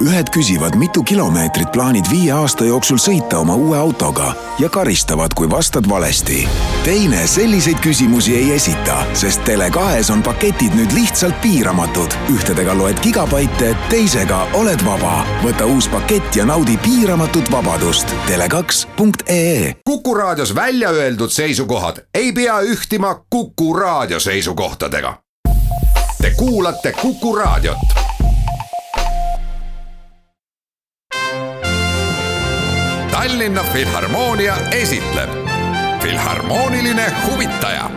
ühed küsivad, mitu kilomeetrit plaanid viie aasta jooksul sõita oma uue autoga ja karistavad, kui vastad valesti. teine selliseid küsimusi ei esita, sest Tele2-s on paketid nüüd lihtsalt piiramatud. ühtedega loed gigabaite, teisega oled vaba. võta uus pakett ja naudi piiramatut vabadust. Tele2.ee Kuku Raadios välja öeldud seisukohad ei pea ühtima Kuku Raadio seisukohtadega. Te kuulate Kuku Raadiot Tallinna Filharmoonia esitleb Filharmooniline huvitaja.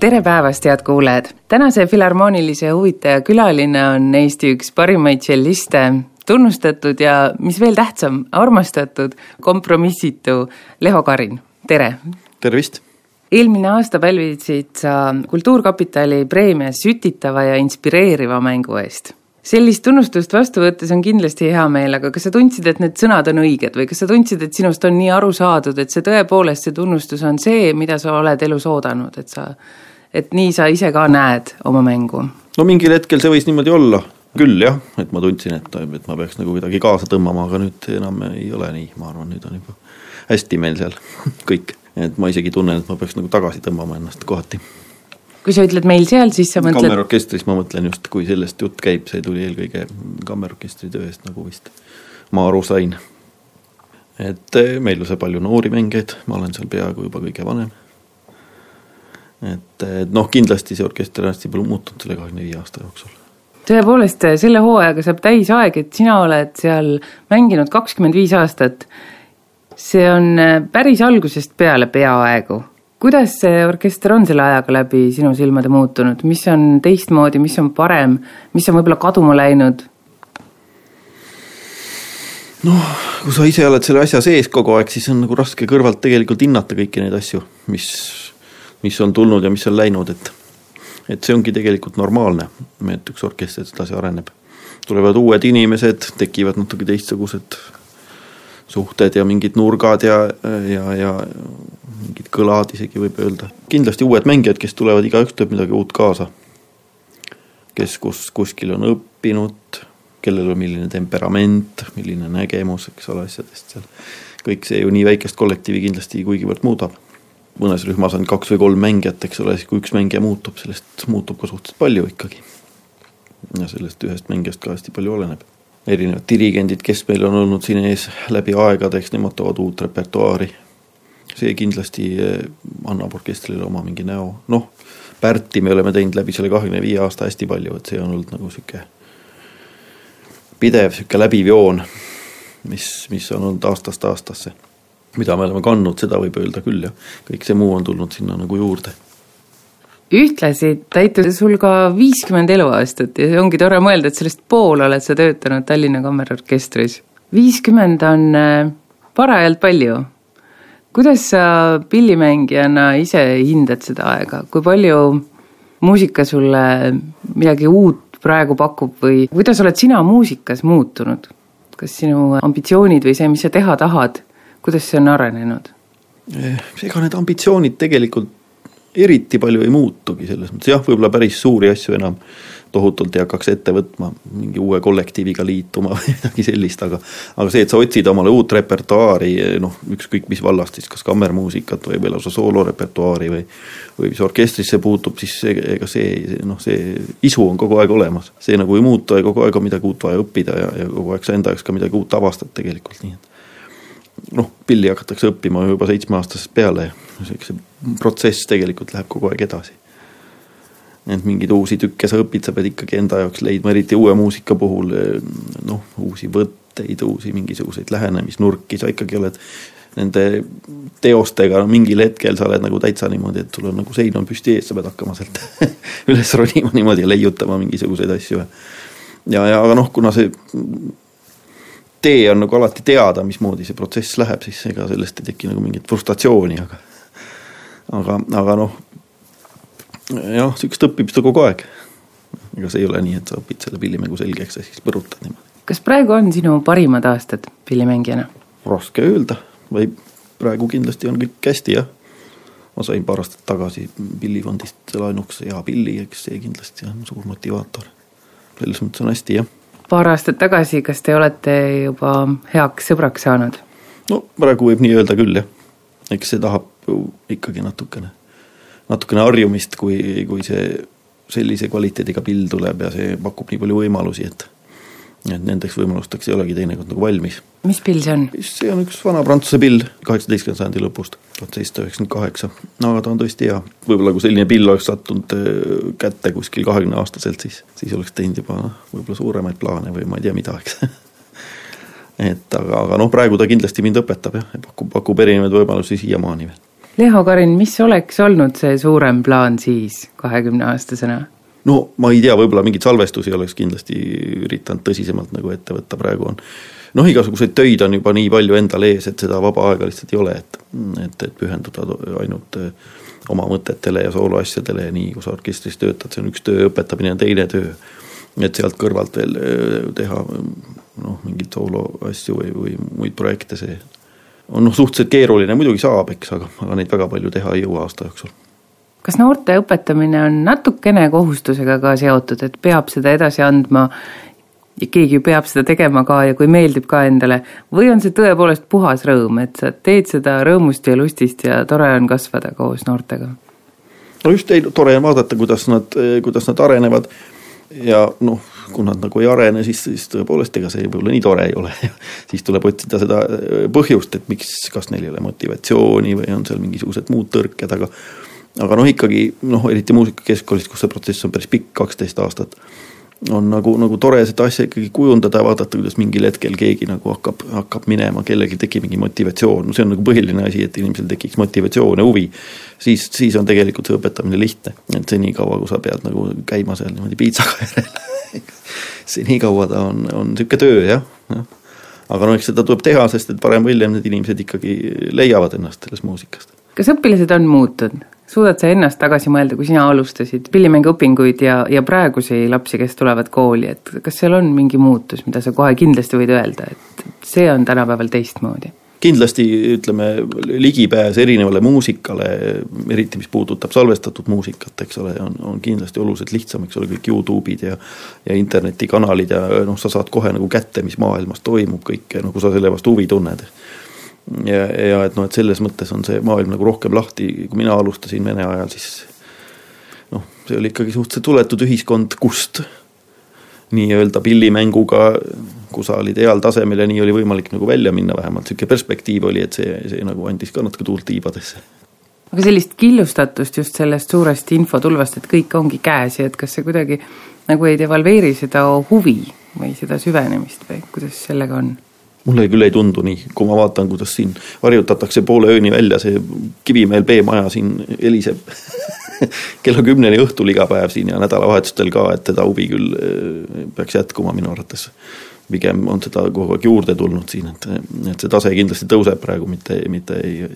tere päevast, head kuulajad! tänase Filharmoonilise huvitaja külaline on Eesti üks parimaid tšelliste, tunnustatud ja mis veel tähtsam, armastatud, kompromissitu Leho Karin, tere! tervist! eelmine aasta pälvisid sa Kultuurkapitali preemia sütitava ja inspireeriva mängu eest sellist tunnustust vastu võttes on kindlasti hea meel, aga kas sa tundsid, et need sõnad on õiged või kas sa tundsid, et sinust on nii aru saadud, et see tõepoolest, see tunnustus on see, mida sa oled elus oodanud, et sa, et nii sa ise ka näed oma mängu? no mingil hetkel see võis niimoodi olla. Küll jah, et ma tundsin, et, et ma peaks nagu kuidagi kaasa tõmbama, aga nüüd enam ei ole nii, ma arvan, nüüd on juba hästi meil seal kõik, et ma isegi tunnen, et ma peaks nagu tagasi tõmbama ennast kohati kui sa ütled meil seal, siis sa mõtled kammerorkestris ma mõtlen just, kui sellest jutt käib, see tuli eelkõige kammerorkestri töö eest nagu vist ma aru sain. et eh, meil on seal palju noori mängijaid, ma olen seal peaaegu juba kõige vanem. et, et noh, kindlasti see orkester hästi palju muutunud selle kahekümne viie aasta jooksul tõepoolest, selle hooajaga saab täis aeg, et sina oled seal mänginud kakskümmend viis aastat. see on eh, päris algusest peale peaaegu kuidas see orkester on selle ajaga läbi sinu silmade muutunud, mis on teistmoodi, mis on parem, mis on võib-olla kaduma läinud? noh, kui sa ise oled selle asja sees kogu aeg, siis on nagu raske kõrvalt tegelikult hinnata kõiki neid asju, mis, mis on tulnud ja mis on läinud, et et see ongi tegelikult normaalne, et üks orkester sedasi areneb. tulevad uued inimesed, tekivad natuke teistsugused suhted ja mingid nurgad ja, ja, ja mingid kõlad isegi võib öelda. kindlasti uued mängijad, kes tulevad, igaüks teeb midagi uut kaasa. kes kus, kuskil on õppinud, kellel on milline temperament, milline nägemus, eks ole, asjadest seal. kõik see ju nii väikest kollektiivi kindlasti kuigivõrd muudab. mõnes rühmas on kaks või kolm mängijat, eks ole, siis kui üks mängija muutub, sellest muutub ka suhteliselt palju ikkagi. ja sellest ühest mängijast ka hästi palju oleneb erinevad dirigendid, kes meil on olnud siin ees läbi aegade, eks nemad toovad uut repertuaari. See kindlasti eh, annab orkestrile oma mingi näo, noh, Pärti me oleme teinud läbi selle kahekümne viie aasta hästi palju, et see on olnud nagu sihuke pidev sihuke läbiv joon, mis, mis on olnud aastast aastasse. mida me oleme kandnud, seda võib öelda küll jah, kõik see muu on tulnud sinna nagu juurde ühtlasi täitus sul ka viiskümmend eluaastat ja ongi tore mõelda, et sellest pool oled sa töötanud Tallinna Kammerorkestris. viiskümmend on eh, parajalt palju kuidas sa pillimängijana ise hindad seda aega, kui palju muusika sulle midagi uut praegu pakub või kuidas oled sina muusikas muutunud? kas sinu ambitsioonid või see, mis sa teha tahad, kuidas see on arenenud? Eh, ega need ambitsioonid tegelikult eriti palju ei muutugi selles mõttes, jah, võib-olla päris suuri asju enam tohutult ei hakkaks ette võtma, mingi uue kollektiiviga liituma või midagi sellist, aga aga see, et sa otsid omale uut repertuaari, noh, ükskõik mis vallast siis, kas kammermuusikat või, või lausa soolorepertuaari või või mis orkestrisse puutub, siis ega see, noh, see isu on kogu aeg olemas. see nagu ei muutu ja kogu aeg on midagi uut vaja õppida ja, ja kogu aeg sa enda jaoks ka midagi uut avastad tegelikult, nii et noh, pilli hakatakse õppima juba seitsmeaastasest peale ja see protsess tegelikult läheb kogu aeg edasi et mingeid uusi tükke sa õpid, sa pead ikkagi enda jaoks leidma, eriti uue muusika puhul noh, uusi võtteid, uusi mingisuguseid lähenemisnurki, sa ikkagi oled nende teostega no, mingil hetkel sa oled nagu täitsa niimoodi, et sul on nagu sein on püsti ees, sa pead hakkama sealt üles ronima niimoodi ja leiutama mingisuguseid asju. ja, ja aga noh, kuna see tee on nagu alati teada, mismoodi see protsess läheb, siis ega sellest ei teki nagu mingit frustratsiooni, aga aga, aga noh, jah, sihukest õppimist kogu aeg. ega see ei ole nii, et sa õpid selle pillimängu selgeks ja siis põrutad niimoodi. kas praegu on sinu parimad aastad pillimängijana? raske öelda, või praegu kindlasti on kõik hästi, jah. ma sain paar aastat tagasi pillifondist laenuks hea pilli, eks see kindlasti on suur motivaator. selles mõttes on hästi, jah. Paar aastat tagasi, kas te olete juba heaks sõbraks saanud? no praegu võib nii öelda küll, jah. eks see tahab ju ikkagi natukene, natukene harjumist, kui, kui see sellise kvaliteediga pill tuleb ja see pakub nii palju võimalusi, et et nendeks võimalusteks ei olegi teinekord nagu valmis. mis pill see on? see on üks vana prantsuse pill kaheksateistkümnenda sajandi lõpust, tuhat seitsesada üheksakümmend kaheksa. no aga ta on tõesti hea, võib-olla kui selline pill oleks sattunud äh, kätte kuskil kahekümne aastaselt, siis, siis oleks teinud juba võib-olla suuremaid plaane või ma ei tea mida, eks et aga, aga noh, praegu ta kindlasti mind õpetab jah, pakub, pakub erinevaid võimalusi siiamaani veel. Leho Karin, mis oleks olnud see suurem plaan siis kahekümne aastasena? No ma ei tea, võib-olla mingeid salvestusi oleks kindlasti üritanud tõsisemalt nagu ette võtta, praegu on noh, igasuguseid töid on juba nii palju endal ees, et seda vaba aega lihtsalt ei ole, et, et, et pühenduda ainult eh, oma mõtetele ja sooloasjadele ja nii, kui sa orkestris töötad, see on üks töö, õpetamine on teine töö. et sealt kõrvalt veel eh, teha noh, mingeid sooloasju või, või muid projekte, see on noh, suhteliselt keeruline, muidugi saab, eks, aga, aga neid väga palju teha ei jõua aasta jooksul kas noorte õpetamine on natukene kohustusega ka seotud, et peab seda edasi andma ja keegi ju peab seda tegema ka ja kui meeldib ka endale, või on see tõepoolest puhas rõõm, et sa teed seda rõõmust ja lustist ja tore on kasvada koos noortega? no just, ei tore on vaadata, kuidas nad, kuidas nad arenevad. Ja noh, kui nad nagu ei arene, siis, siis tõepoolest, ega see võib-olla nii tore ei ole. Siis tuleb otsida seda põhjust, et miks, kas neil ei ole motivatsiooni või on seal mingisugused muud tõrked, aga aga noh, ikkagi noh, eriti muusikakeskkoolis, kus see protsess on päris pikk, kaksteist aastat, on nagu, nagu tore seda asja ikkagi kujundada ja vaadata, kuidas mingil hetkel keegi nagu hakkab, hakkab minema, kellelgi tekib mingi motivatsioon, no see on nagu põhiline asi, et inimesel tekiks motivatsioon ja huvi. siis, siis on tegelikult see õpetamine lihtne, et senikaua, kui sa pead nagu käima seal niimoodi piitsaga järel senikaua ta on, on sihuke töö jah, jah aga noh, eks seda tuleb teha, sest et varem või hiljem need inimesed ikkagi leiavad ennast sellest muusikast. kas õpilased on muutunud? Suudad sa ennast tagasi mõelda, kui sina alustasid pillimänguõpinguid ja, ja praegusi lapsi, kes tulevad kooli, et kas seal on mingi muutus, mida sa kohe kindlasti võid öelda, et see on tänapäeval teistmoodi? kindlasti ütleme, ligipääs erinevale muusikale, eriti mis puudutab salvestatud muusikat, eks ole, on, on kindlasti oluliselt lihtsam, eks ole, kõik Youtube'id ja ja internetikanalid ja noh, sa saad kohe nagu kätte, mis maailmas toimub, kõike, no kui sa selle vastu huvi tunned ja, ja et noh, et selles mõttes on see maailm nagu rohkem lahti, kui mina alustasin Vene ajal, siis noh, see oli ikkagi suhteliselt suletud ühiskond, kust nii-öelda pillimänguga, kui sa olid heal tasemel ja nii oli võimalik nagu välja minna, vähemalt niisugune perspektiiv oli, et see, see nagu andis ka natuke tuult tiibadesse. aga sellist killustatust just sellest suurest infotulvast, et kõik ongi käes ja et kas see kuidagi nagu ei devalveeri seda huvi või seda süvenemist või kuidas sellega on? Mulle küll ei tundu nii, kui ma vaatan, kuidas siin harjutatakse poole ööni välja, see Kivimäel B-maja siin heliseb kella kümneni õhtul iga päev siin ja nädalavahetustel ka, et teda huvi küll eh, peaks jätkuma minu arvates. pigem on seda kogu aeg juurde tulnud siin, et, et see tase kindlasti tõuseb praegu, mitte, mitte ei,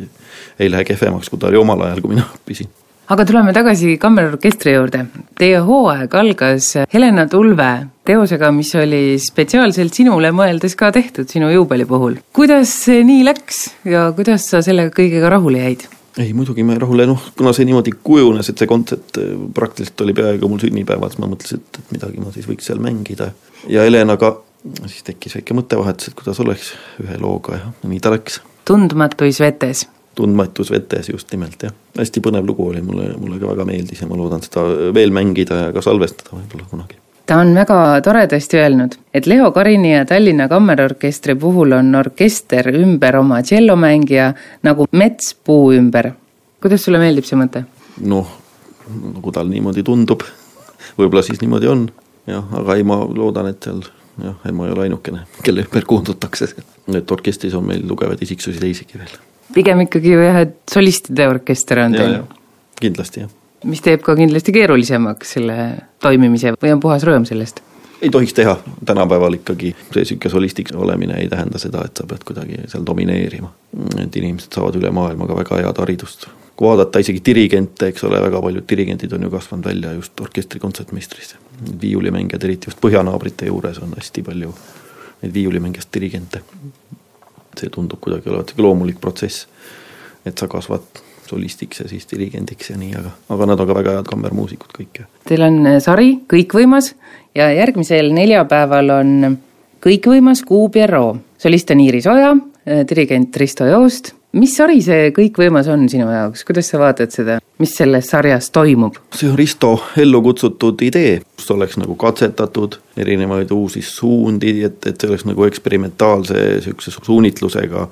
ei lähe kehvemaks, kui ta oli omal ajal, kui mina õppisin aga tuleme tagasi kammerorkestri juurde. Teie hooaeg algas Helena Tulve teosega, mis oli spetsiaalselt sinule mõeldes ka tehtud sinu juubeli puhul. kuidas see nii läks ja kuidas sa selle kõigega rahule jäid? ei, muidugi ma rahule, noh, kuna see niimoodi kujunes, et see kontsert äh, praktiliselt oli peaaegu mul sünnipäeval, siis ma mõtlesin, et, et midagi ma siis võiks seal mängida. ja Helenaga siis tekkis väike mõttevahetus, et kuidas oleks ühe looga ja nii ta läks. tundmatuis vetes tundmatus vetes just nimelt jah, hästi põnev lugu oli, mulle, mulle ka väga meeldis ja ma loodan seda veel mängida ja ka salvestada võib-olla kunagi. ta on väga toredasti öelnud, et Leo Karini ja Tallinna Kammerorkestri puhul on orkester ümber oma tšellomängija nagu mets puu ümber. kuidas sulle meeldib see mõte? noh, nagu tal niimoodi tundub, võib-olla siis niimoodi on jah, aga ei, ma loodan, et seal jah, ei ma ei ole ainukene, kelle ümber koondutakse, et orkestris on meil tugevaid isiksusi teisigi veel pigem ikkagi jah, et solistide orkester on teil. kindlasti jah. mis teeb ka kindlasti keerulisemaks selle toimimise või on puhas rõõm sellest? ei tohiks teha, tänapäeval ikkagi see niisugune solistiks olemine ei tähenda seda, et sa pead kuidagi seal domineerima. et inimesed saavad üle maailma ka väga head haridust. kui vaadata isegi dirigente, eks ole, väga paljud dirigendid on ju kasvanud välja just orkestri kontsertmeistrist. viiulimängijad, eriti just põhjanaabrite juures on hästi palju neid viiulimängijast dirigente see tundub kuidagi olevat sihuke loomulik protsess. et sa kasvad solistiks ja siis dirigendiks ja nii, aga, aga nad on ka väga head kammermuusikud kõik. Teil on äh, sari Kõikvõimas ja järgmisel neljapäeval on Kõikvõimas Kuu Pierrot. solist on Iiris Oja, äh, dirigent Risto Joost. mis sari see Kõikvõimas on sinu jaoks, kuidas sa vaatad seda, mis selles sarjas toimub? see on Risto ellu kutsutud idee, kus oleks nagu katsetatud erinevaid uusi suundi, et, et see oleks nagu eksperimentaalse niisuguse suunitlusega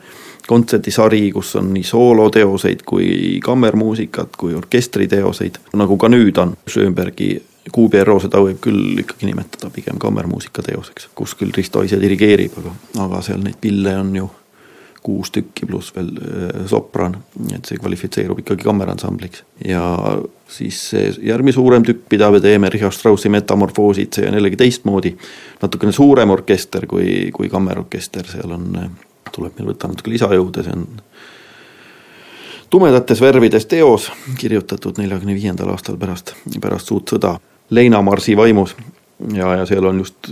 kontserdisari, kus on nii sooloteoseid kui kammermuusikat kui orkestriteoseid, nagu ka nüüd on Schönbergi QBRO, seda võib küll ikkagi nimetada pigem kammermuusika teoseks, kus küll Risto ise dirigeerib, aga, aga seal neid pille on ju kuus tükki pluss veel äh, sopran, et see kvalifitseerub ikkagi kammeransambliks. ja siis see järgmine suurem tükk, mida me teeme, Richard Straussi Metamorfoosid, see on jällegi teistmoodi, natukene suurem orkester kui, kui kammerorkester, seal on äh, tuleb meil võtta natuke lisajõude, see on tumedates värvides teos, kirjutatud neljakümne viiendal aastal pärast, pärast suurt sõda, leinamarsi vaimus ja, ja seal on just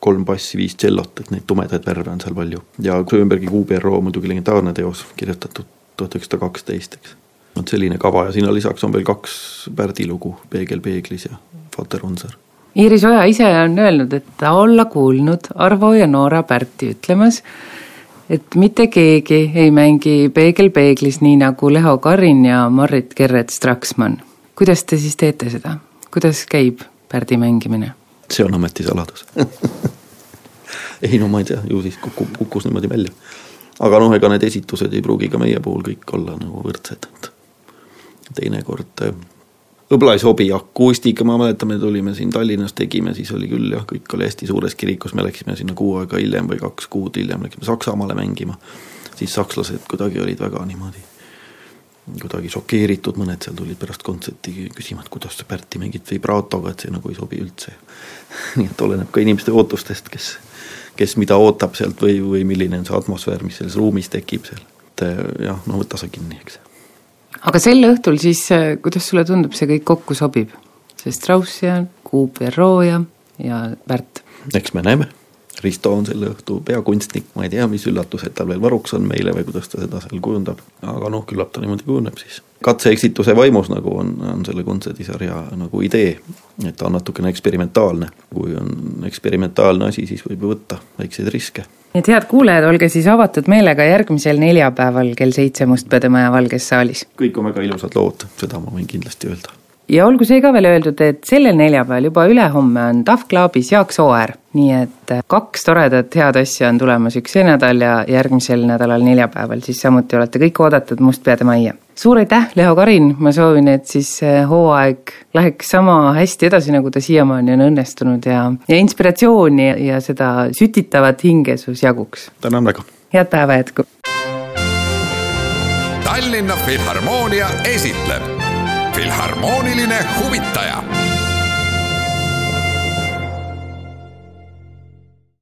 kolm bassi, viis tšellot, et neid tumedaid värve on seal palju. ja Schönbergi QBRO muidugi legendaarne teos, kirjutatud tuhat üheksasada kaksteist, eks. vot selline kava ja sinna lisaks on veel kaks Pärdi lugu, Peegel peeglis ja Vater Unser Iiris Oja ise on öelnud, et ta olla kuulnud Arvo ja Noora Pärti ütlemas, et mitte keegi ei mängi Peegel peeglis nii nagu Leho Karin ja Marrit Gerret-Straksmann. kuidas te siis teete seda, kuidas käib Pärdi mängimine? See on ametisaladus ei no ma ei tea, ju siis kukub, kukkus niimoodi välja. aga noh, ega need esitused ei pruugi ka meie puhul kõik olla nagu võrdsed, et teinekord võib-olla ei sobi akustika, ma mäletan, me tulime siin Tallinnas, tegime, siis oli küll jah, kõik oli hästi suures kirikus, me läksime sinna kuu aega hiljem või kaks kuud hiljem läksime Saksamaale mängima. siis sakslased kuidagi olid väga niimoodi, kuidagi šokeeritud, mõned seal tulid pärast kontserti küsima, et kuidas sa Pärti mängid vibraatoga, et see nagu ei sobi üldse. nii et oleneb ka inimeste ootustest, kes, kes mida ootab sealt või, või milline on see atmosfäär, mis selles ruumis tekib seal. et jah, no võta sa kinni, eks aga sel õhtul siis, äh, kuidas sulle tundub, see kõik kokku sobib? see Strauss ja Kuub ja Roo ja, ja Pärt. eks me näeme. Risto on selle õhtu peakunstnik, ma ei tea, mis üllatused tal veel varuks on meile või kuidas ta seda seal kujundab, aga noh, küllap ta niimoodi kujuneb siis. katse-eksituse vaimus nagu on, on selle kontserdisarja nagu idee, et ta on natukene eksperimentaalne. kui on eksperimentaalne asi, siis võib ju võtta väikseid riske nii et head kuulajad, olge siis avatud meelega järgmisel neljapäeval kell seitse Mustpeade Maja Valges saalis. kõik on väga ilusad lood, seda ma võin kindlasti öelda. Ja olgu see ka veel öeldud, et sellel neljapäeval juba ülehomme on Tough Clubis Jaak Sooäär, nii et kaks toredat head asja on tulemas üks see nädal ja järgmisel nädalal neljapäeval siis samuti olete kõik oodatud Mustpeade Majja suur aitäh, Leo Karin, ma soovin, et siis hooaeg läheks sama hästi edasi, nagu ta siiamaani on õnnestunud ja, ja inspiratsiooni ja seda sütitavat hinge sus jaguks. tänan väga. head päeva jätku. Tallinna Filharmoonia esitleb Filharmooniline huvitaja